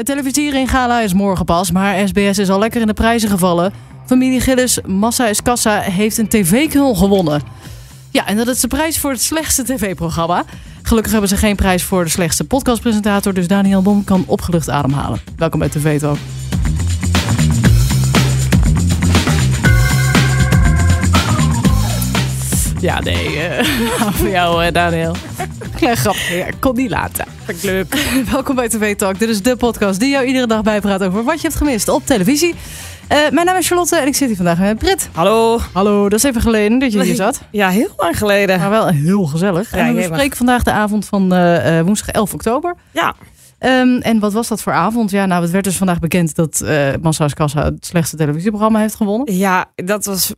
Het televisiering gala is morgen pas, maar SBS is al lekker in de prijzen gevallen. Familie Gillis, Massa is Kassa, heeft een tv-knul gewonnen. Ja, en dat is de prijs voor het slechtste tv-programma. Gelukkig hebben ze geen prijs voor de slechtste podcastpresentator, dus Daniel Bom kan opgelucht ademhalen. Welkom bij TV Talk. Ja, nee, eh, voor jou, eh, Daniel. Klein grapje, ja, kon niet laten. Leuk. Welkom bij TV Talk. Dit is de podcast die jou iedere dag bijpraat over wat je hebt gemist op televisie. Eh, mijn naam is Charlotte en ik zit hier vandaag met Brit. Hallo. Hallo, dat is even geleden dat je hier zat. Ja, heel lang geleden. Maar wel heel gezellig. Ja, en we jemig. bespreken vandaag de avond van eh, eh, woensdag 11 oktober. Ja. Ehm, en wat was dat voor avond? Ja, nou, het werd dus vandaag bekend dat eh Massa's Kassa het slechtste televisieprogramma heeft gewonnen. Ja, dat was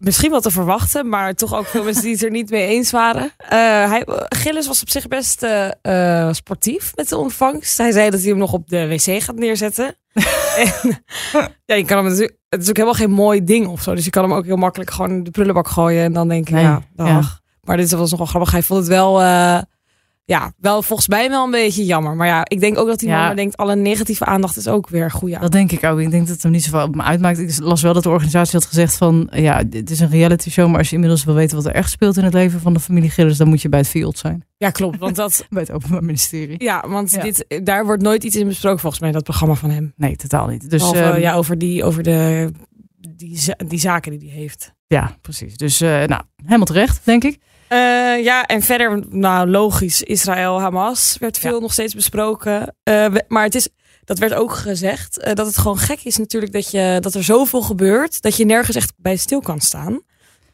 misschien wel te verwachten, maar toch ook veel mensen die het er niet mee eens waren. Eh, hij, Gillis was op zich best eh, eh, sportief met de ontvangst. Hij zei dat hij hem nog op de wc gaat neerzetten. en, ja, je kan hem natuurlijk, het is ook helemaal geen mooi ding of zo. Dus je kan hem ook heel makkelijk gewoon in de prullenbak gooien en dan denk je, Nee, ja, dag. ja. Maar dit was nogal grappig. Hij vond het wel, ja, wel volgens mij wel een beetje jammer. Maar ja, ik denk ook dat die Ja. man denkt, alle negatieve aandacht is ook weer goed. Ja. Dat denk ik ook. Ik denk dat het hem niet zoveel op me uitmaakt. Ik las wel dat de organisatie had gezegd van... ja, dit is een reality show, maar als je inmiddels wil weten wat er echt speelt in het leven van de familie Gillis, dan moet je bij het field zijn. Ja, klopt. Want dat, Bij het Openbaar Ministerie. ja, want Ja. Dit, daar wordt nooit iets in besproken volgens mij, dat programma van hem. Nee, totaal niet. Dus Behalve, ehm, ja, over die, over de, die, die zaken die hij heeft. ja, precies. Dus eh, nou, helemaal terecht, denk ik. Eh, ja, en verder, nou logisch, Israël-Hamas werd veel Ja. nog steeds besproken. Eh, maar het is, dat werd ook gezegd, eh, dat het gewoon gek is natuurlijk dat, je, dat er zoveel gebeurt, dat je nergens echt bij stil kan staan.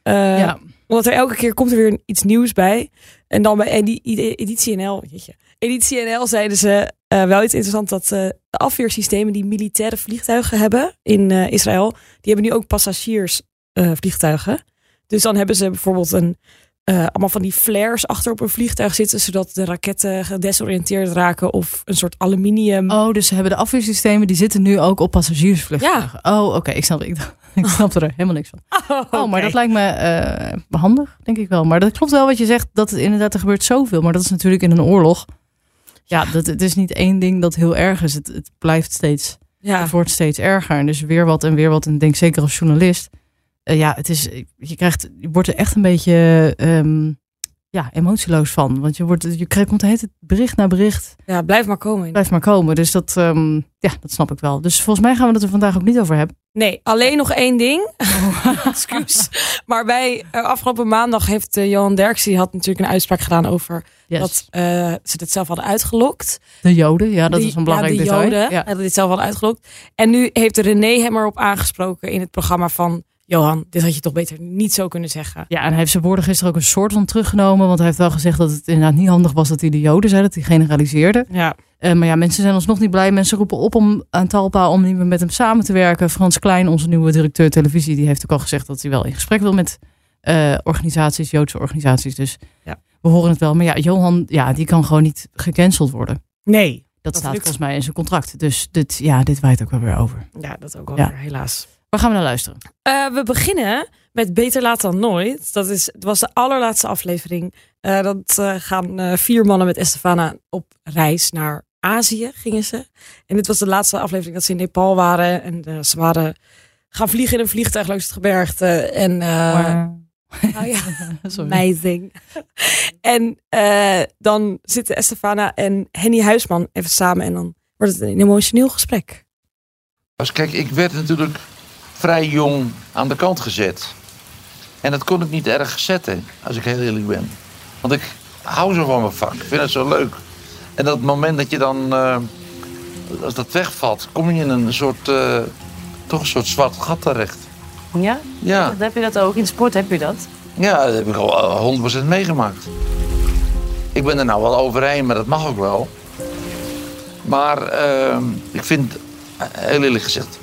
Ja. Omdat er elke keer komt er weer iets nieuws bij. En dan bij edi- edi- Editie NL, jeetje. Editie NL zeiden ze wel iets interessant dat de afweersystemen die militaire vliegtuigen hebben in Israël, die hebben nu ook passagiersvliegtuigen. dus dan hebben ze bijvoorbeeld een, eh, allemaal van die flares achter op een vliegtuig zitten, zodat de raketten gedesoriënteerd raken of een soort aluminium. Oh, dus ze hebben de afweersystemen, die zitten nu ook op passagiersvliegtuigen. Oh, oké. Ik snap, ik, ik snap er helemaal niks van. Oh, maar dat lijkt me eh, handig, denk ik wel. Maar dat klopt wel wat je zegt, dat het inderdaad, er gebeurt zoveel. Maar dat is natuurlijk in een oorlog. Ja, dat, het is niet één ding dat heel erg is. Het, het blijft steeds, ja. het wordt steeds erger. En dus weer wat en weer wat. En ik denk zeker als journalist. Eh, ja, het is, je krijgt, je wordt er echt een beetje ehm, ja, emotieloos van. Want je, wordt, je krijgt, komt het bericht na bericht. ja, blijf maar komen. Blijft maar komen. Dus dat, ehm, ja, dat snap ik wel. Dus volgens mij gaan we het er vandaag ook niet over hebben. Nee, alleen nog één ding. Excuus. Maar bij eh, afgelopen maandag heeft eh, Johan Derksen die had natuurlijk een uitspraak gedaan over Yes. dat ze dit zelf hadden uitgelokt. De Joden, ja, dat is een belangrijk ja, de detail. Joden Ja. hadden dit zelf hadden uitgelokt. En nu heeft René hem erop aangesproken in het programma van Johan, dit had je toch beter niet zo kunnen zeggen. Ja, en hij heeft zijn woorden gisteren ook een soort van teruggenomen. Want hij heeft wel gezegd dat het inderdaad niet handig was dat hij de Joden zei, dat hij generaliseerde. Ja, Eh, maar ja, mensen zijn alsnog niet blij. Mensen roepen op om aan Talpa om niet meer met hem samen te werken. Frans Klein, onze nieuwe directeur televisie, die heeft ook al gezegd dat hij wel in gesprek wil met eh, organisaties, Joodse organisaties. Dus Ja. we horen het wel. Maar ja, Johan, ja, die kan gewoon niet gecanceld worden. nee. Dat, Dat staat volgens mij in zijn contract. Dus dit, ja, dit waait ook wel weer over. Ja, dat ook wel Ja. weer, helaas. Waar gaan we naar luisteren? Eh, we beginnen met Beter Laat Dan Nooit. Dat is, het was de allerlaatste aflevering. Eh, dat eh, gaan eh, vier mannen met Estefana op reis naar Azië, gingen ze. En dit was de laatste aflevering dat ze in Nepal waren. En ze waren gaan vliegen in een vliegtuig langs het gebergte. En eh, nou ja, amazing. en eh, dan zitten Estefana en Henny Huisman even samen. En dan wordt het een emotioneel gesprek. Dus kijk, ik werd natuurlijk vrij jong aan de kant gezet. En dat kon ik niet erg zetten, als ik heel eerlijk ben. Want ik hou zo van mijn vak, ik vind het zo leuk. En dat moment dat je dan, eh, als dat wegvalt, kom je in een soort, eh, toch een soort zwart gat terecht. Ja? Ja, Heb je dat ook? In sport heb je dat? ja dat heb ik al eh, 100% meegemaakt. Ik ben er nou wel overheen, maar dat mag ook wel. Maar eh, ik vind, eh, heel eerlijk gezegd,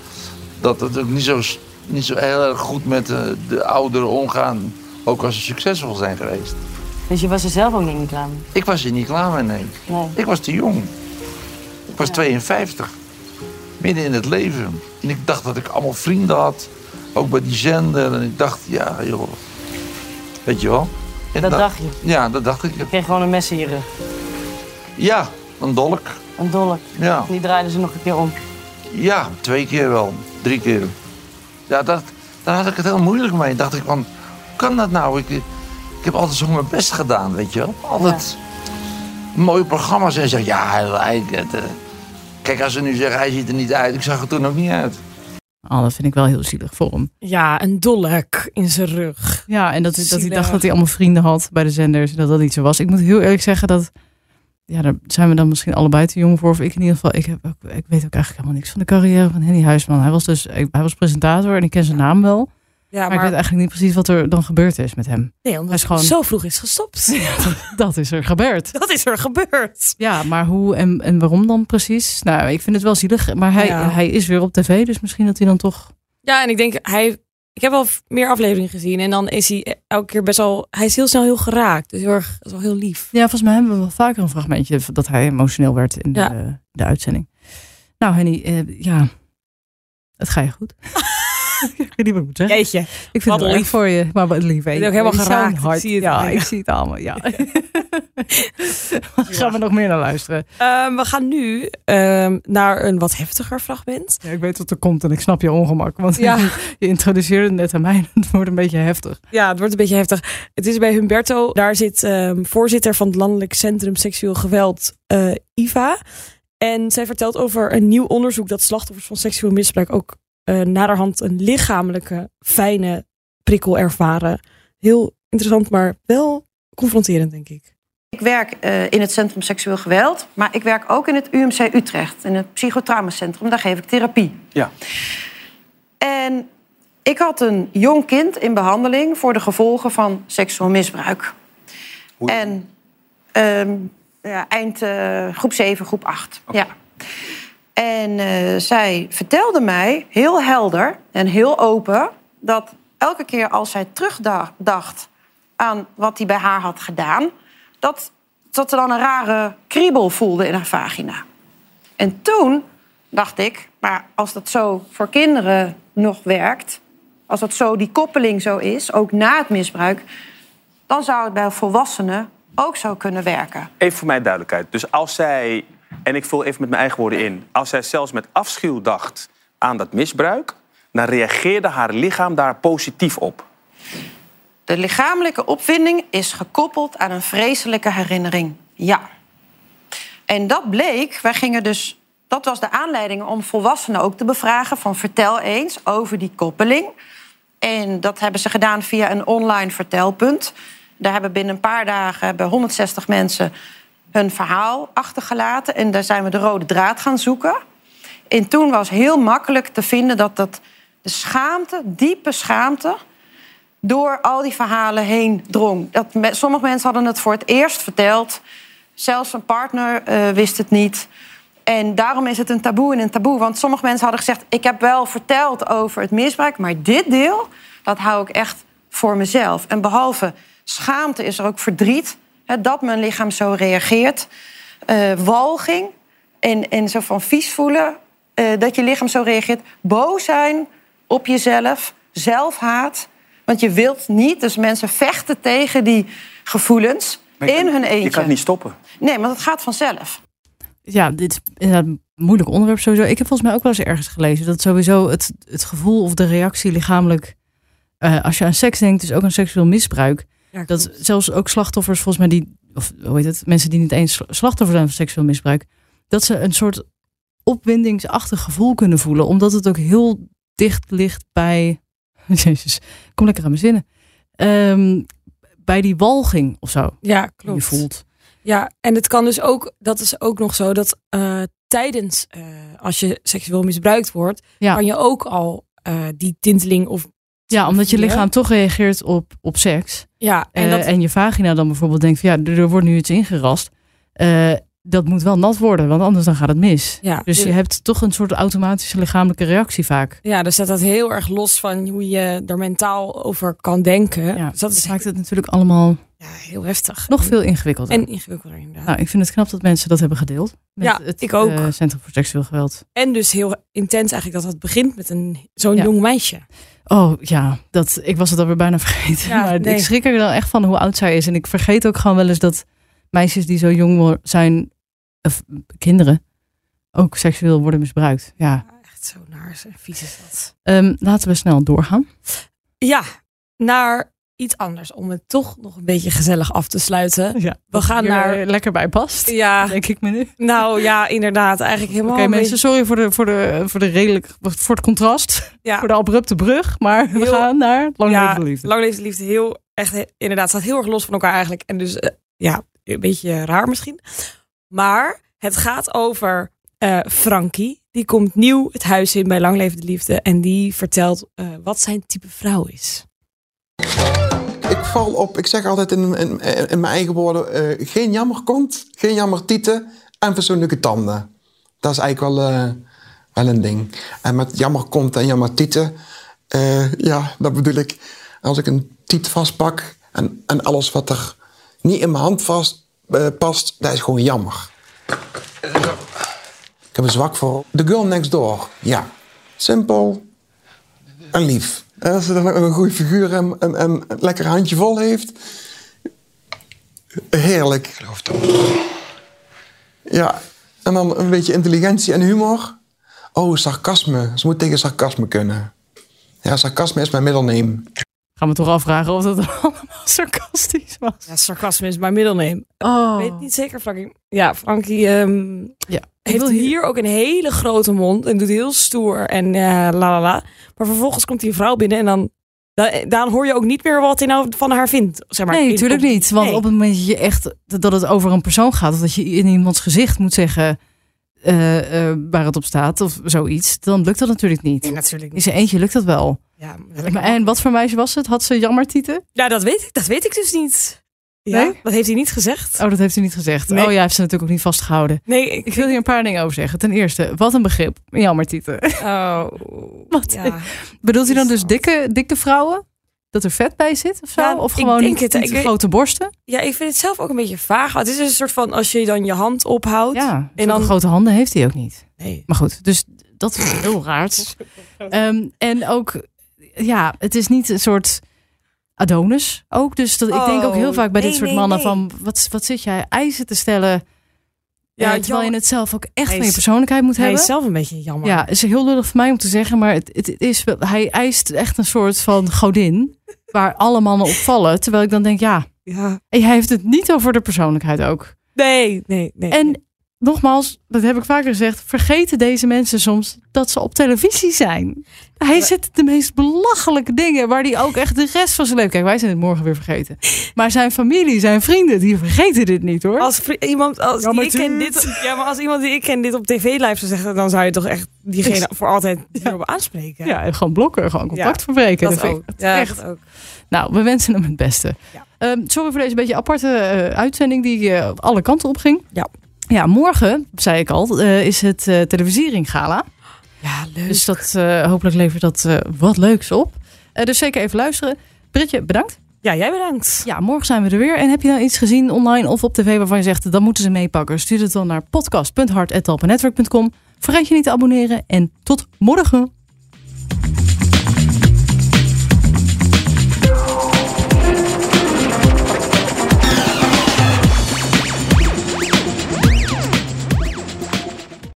dat het ook niet zo, niet zo heel erg goed met eh, de ouderen omgaan. Ook als ze succesvol zijn geweest. Dus je was er zelf ook niet klaar mee? Ik was er niet klaar mee, nee. Nee. Ik was te jong. Ik was 52. Midden in het leven. En ik dacht dat ik allemaal vrienden had. Ook bij die zender. En ik dacht, ja joh. Weet je wel? En Dat dacht je? Ja, dat dacht ik. Je kreeg gewoon een mes in je rug. Ja, een dolk. Een dolk. Ja. Die draaiden ze nog een keer om. Ja, twee keer wel. Drie keer. Ja, dat, daar had ik het heel moeilijk mee. Dacht ik van, hoe kan dat nou? Ik, ik heb altijd zo mijn best gedaan, weet je wel. Altijd mooie programma's. En zeg, ja, hij, het, kijk, als ze nu zeggen, hij ziet er niet uit. Ik zag er toen ook niet uit. Oh, dat vind ik wel heel zielig voor hem. Ja, een dolk in zijn rug. Ja, en dat, dat hij dacht dat hij allemaal vrienden had bij de zenders. En dat dat niet zo was. Ik moet heel eerlijk zeggen dat... Ja, daar zijn we dan misschien allebei te jong voor. Of ik in ieder geval. Ik, heb ook, ik weet ook eigenlijk helemaal niks van de carrière van Henny Huisman. Hij was dus hij was presentator en ik ken zijn naam wel. Ja, Maar, maar, ik weet eigenlijk niet precies wat er dan gebeurd is met hem. nee, omdat hij is gewoon- zo vroeg is gestopt. Dat is er gebeurd. Dat is er gebeurd. Ja, maar hoe en, en waarom dan precies? Nou, ik vind het wel zielig. Maar hij, Ja. hij is weer op tv. Dus misschien dat hij dan toch... Ja, en ik denk, hij, ik heb wel meer afleveringen gezien. En dan is hij elke keer best wel, hij is heel snel heel geraakt. Dus heel erg, dat is wel heel lief. Ja, volgens mij hebben we wel vaker een fragmentje dat hij emotioneel werd in de, de uitzending. Nou, Henny, eh, ja, het ga je goed. ik weet niet wat ik moet zeggen. Jeetje. ik vind wat het lief. voor je, maar wat lief. hè. ben ook helemaal geraakt. Ik hart. zie het ja, ik zie het allemaal. Ja. Gaan we nog meer naar luisteren? Ehm, we gaan nu ehm, naar een wat heftiger fragment. Ja, ik weet wat er komt en ik snap je ongemak. Want Ja. je introduceerde net aan mij. Het wordt een beetje heftig. Ja, het wordt een beetje heftig. Het is bij Humberto. Daar zit ehm, voorzitter van het Landelijk Centrum Seksueel Geweld, eh, Iva. En zij vertelt over een nieuw onderzoek dat slachtoffers van seksueel misbruik ook eh naderhand een lichamelijke, fijne prikkel ervaren. Heel interessant, maar wel confronterend, denk ik. Ik werk eh, in het Centrum Seksueel Geweld, maar ik werk ook in het UMC Utrecht, in het psychotraumacentrum. Daar geef ik therapie. Ja. En ik had een jong kind in behandeling voor de gevolgen van seksueel misbruik. Hoe- En ehm, ja, eind eh, groep 7, groep 8. Ja. En eh, zij vertelde mij heel helder en heel open dat elke keer als zij terugdacht aan wat hij bij haar had gedaan, dat, dat ze dan een rare kriebel voelde in haar vagina. En toen dacht ik, maar als dat zo voor kinderen nog werkt, als dat zo die koppeling zo is, ook na het misbruik, dan zou het bij volwassenen ook zo kunnen werken. Even voor mij duidelijkheid. Dus als zij, en ik vul even met mijn eigen woorden in, als zij zelfs met afschuw dacht aan dat misbruik, dan reageerde haar lichaam daar positief op. De lichamelijke opwinding is gekoppeld aan een vreselijke herinnering. Ja. En dat bleek, wij gingen dus. Dat was de aanleiding om volwassenen ook te bevragen: van vertel eens over die koppeling. En dat hebben ze gedaan via een online vertelpunt. Daar hebben binnen een paar dagen hebben 160 mensen hun verhaal achtergelaten. En daar zijn we de rode draad gaan zoeken. En toen was heel makkelijk te vinden dat, dat de schaamte, diepe schaamte, door al die verhalen heen drong. Dat sommige mensen hadden het voor het eerst verteld. Zelfs een partner eh, wist het niet. En daarom is het een taboe en een taboe. Want sommige mensen hadden gezegd... ik heb wel verteld over het misbruik... maar dit deel, dat hou ik echt voor mezelf. En behalve schaamte is er ook verdriet... Hè, dat mijn lichaam zo reageert. Eh, walging en, en zo van vies voelen... eh, dat je lichaam zo reageert. Boos zijn op jezelf, zelfhaat... Want je wilt niet, dus mensen vechten tegen die gevoelens in kan- hun eentje. Je kan het niet stoppen. Nee, want het gaat vanzelf. Ja, dit is inderdaad een moeilijk onderwerp sowieso. Ik heb volgens mij ook wel eens ergens gelezen dat sowieso het, het gevoel of de reactie lichamelijk, eh, als je aan seks denkt, dus ook aan seksueel misbruik, Ja, dat zelfs ook slachtoffers volgens mij die, of hoe heet het, mensen die niet eens slachtoffer zijn van seksueel misbruik, dat ze een soort opwindingsachtig gevoel kunnen voelen, omdat het ook heel dicht ligt bij, jezus, kom lekker aan mijn zinnen, Ehm, bij die walging of zo. ja klopt. Je voelt. Ja, en het kan dus ook, dat is ook nog zo, dat eh, tijdens, eh, als je seksueel misbruikt wordt, Ja. kan je ook al eh, die tinteling of... Ja, omdat je lichaam toch reageert op, op seks. Ja, en En, dat, en je vagina dan bijvoorbeeld denkt van ja, er, er wordt nu iets ingerast. Eh, dat moet wel nat worden, want anders dan gaat het mis. ja, Dus je hebt toch een soort automatische lichamelijke reactie vaak. ja, dus staat dat heel erg los van hoe je er mentaal over kan denken. Ja, dus dat is maakt het natuurlijk allemaal ja, heel heftig. nog veel ingewikkelder. En ingewikkelder inderdaad. nou, ik vind het knap dat mensen dat hebben gedeeld. Met Ja, het ik ook. eh, Centrum voor Seksueel Geweld. En dus heel intens eigenlijk dat het begint met een zo'n Ja. jong meisje. Oh ja, dat, ik was het alweer bijna vergeten. Ja, maar nee. ik schrik er dan echt van hoe oud zij is. En ik vergeet ook gewoon wel eens dat meisjes die zo jong zijn of kinderen ook seksueel worden misbruikt. Ja, Echt zo naar en vies is dat. Ehm, laten we snel doorgaan. Ja, naar iets anders. Om het toch nog een beetje gezellig af te sluiten. Ja, We gaan naar... eh, lekker bij past. Ja, Denk ik me nu. nou ja, inderdaad. Eigenlijk Oké helemaal... een mensen, sorry voor de, voor, de, voor de redelijk voor het contrast. ja, Voor de abrupte brug. Maar we gaan naar Lang ja, Liefde. Lang Liefde. Heel, echt, he- inderdaad, staat heel erg los van elkaar eigenlijk. En dus, eh, ja, een beetje raar misschien. Maar het gaat over eh Frankie. Die komt nieuw het huis in bij Lang Leven de Liefde. En die vertelt eh, wat zijn type vrouw is. Val op, ik zeg altijd in, in, mijn eigen woorden, eh, geen jammerkont, geen jammertieten en fatsoenlijke tanden. Dat is eigenlijk wel, eh, wel een ding. En met jammerkont en jammertieten, eh ja, dat bedoel ik, als ik een tiet vastpak en, en alles wat er niet in mijn hand vast past, dat is gewoon jammer. Ik heb een zwak voor The Girl Next Door. Ja, simpel en lief. En als ze dan ook nog een goede figuur en, en, en een lekker handje vol heeft. Heerlijk. Ik geloof dat. Ja, en dan een beetje intelligentie en humor. Oh, sarcasme. Ze moet tegen sarcasme kunnen. Ja, sarcasme is mijn middelneem. Gaan we toch afvragen of dat allemaal sarcastisch was. Ja, sarcasme is mijn middelneem. Oh. Ik weet niet zeker, Frankie. Ja, Frankie ehm, Ja. Heeft hier... ook een hele grote mond en doet heel stoer en eh, la la la. Maar vervolgens komt die vrouw binnen en dan, dan, dan hoor je ook niet meer wat hij nou van haar vindt. Zeg maar, Nee, In- natuurlijk niet. Want Nee. op het moment dat je echt dat het over een persoon gaat, of dat je in iemands gezicht moet zeggen eh, eh, waar het op staat of zoiets, dan lukt dat natuurlijk niet. Nee, natuurlijk In niet. zijn eentje lukt dat wel. Ja, Maar, en wat voor meisje was het? Had ze jammertieten? ja dat, weet ik, dat weet ik dus niet. Ja? Dat heeft hij niet gezegd. Oh, dat heeft hij niet gezegd. Nee. Oh ja, hij heeft ze natuurlijk ook niet vastgehouden. Nee, ik, Ik wil hier een paar dingen over zeggen. Ten eerste, wat een begrip. Jammertieten. Oh, Wat? ja. Bedoelt hij dan dus dikke, dikke vrouwen? Dat er vet bij zit of zo? Ja, of gewoon niet, het. niet Ik weet- grote borsten? ja, ik vind het zelf ook een beetje vaag. Het is een soort van als je dan je hand ophoudt. Ja, en dan- dan grote handen heeft hij ook niet. Nee. Maar goed, dus dat is heel raar. Ehm, en ook, ja, het is niet een soort Adonis ook. Dus dat, ik denk ook heel Oh, vaak bij dit soort nee, mannen nee. van, wat, wat zit jij eisen te stellen? Ja, Ja, terwijl je jammer. het zelf ook echt Hij je is- persoonlijkheid moet Hij hebben. is zelf een beetje jammer. Ja, is heel lullig voor mij om te zeggen, maar het, het is, wel- hij eist echt een soort van godin waar alle mannen op vallen. Terwijl ik dan denk, ja, ja. en hij heeft het niet over de persoonlijkheid ook. Nee, nee, nee. En nogmaals, dat heb ik vaker gezegd, vergeten deze mensen soms dat ze op televisie zijn. Hij zet de meest belachelijke dingen waar hij ook echt de rest van zijn leven. Kijk, wij zijn het morgen weer vergeten. Maar zijn familie, zijn vrienden, die vergeten dit niet hoor. Als iemand als Ja, die maar ik ken dit, ja, maar als iemand die ik ken dit op tv live zou zeggen, dan zou je toch echt diegene voor altijd hierop aanspreken. Ja, en gewoon blokken, gewoon contact Ja, verbreken. dat Dat vind ook. ik Ja, echt. dat ook. Nou, we wensen hem het beste. Ja. Ehm, sorry voor deze beetje aparte eh, uitzending die eh, alle kanten op ging. Ja. Ja, morgen, zei ik al, eh, is het eh televisiering gala. Ja, leuk. Dus dat, eh, hopelijk levert dat wat leuks op. Dus zeker even luisteren. Britje, bedankt. ja, jij bedankt. Ja, morgen zijn we er weer. En heb je nou iets gezien online of op tv waarvan je zegt... dan moeten ze meepakken? Stuur het dan naar podcast.hart.talpanetwerk.com. Vergeet je niet te abonneren en tot morgen.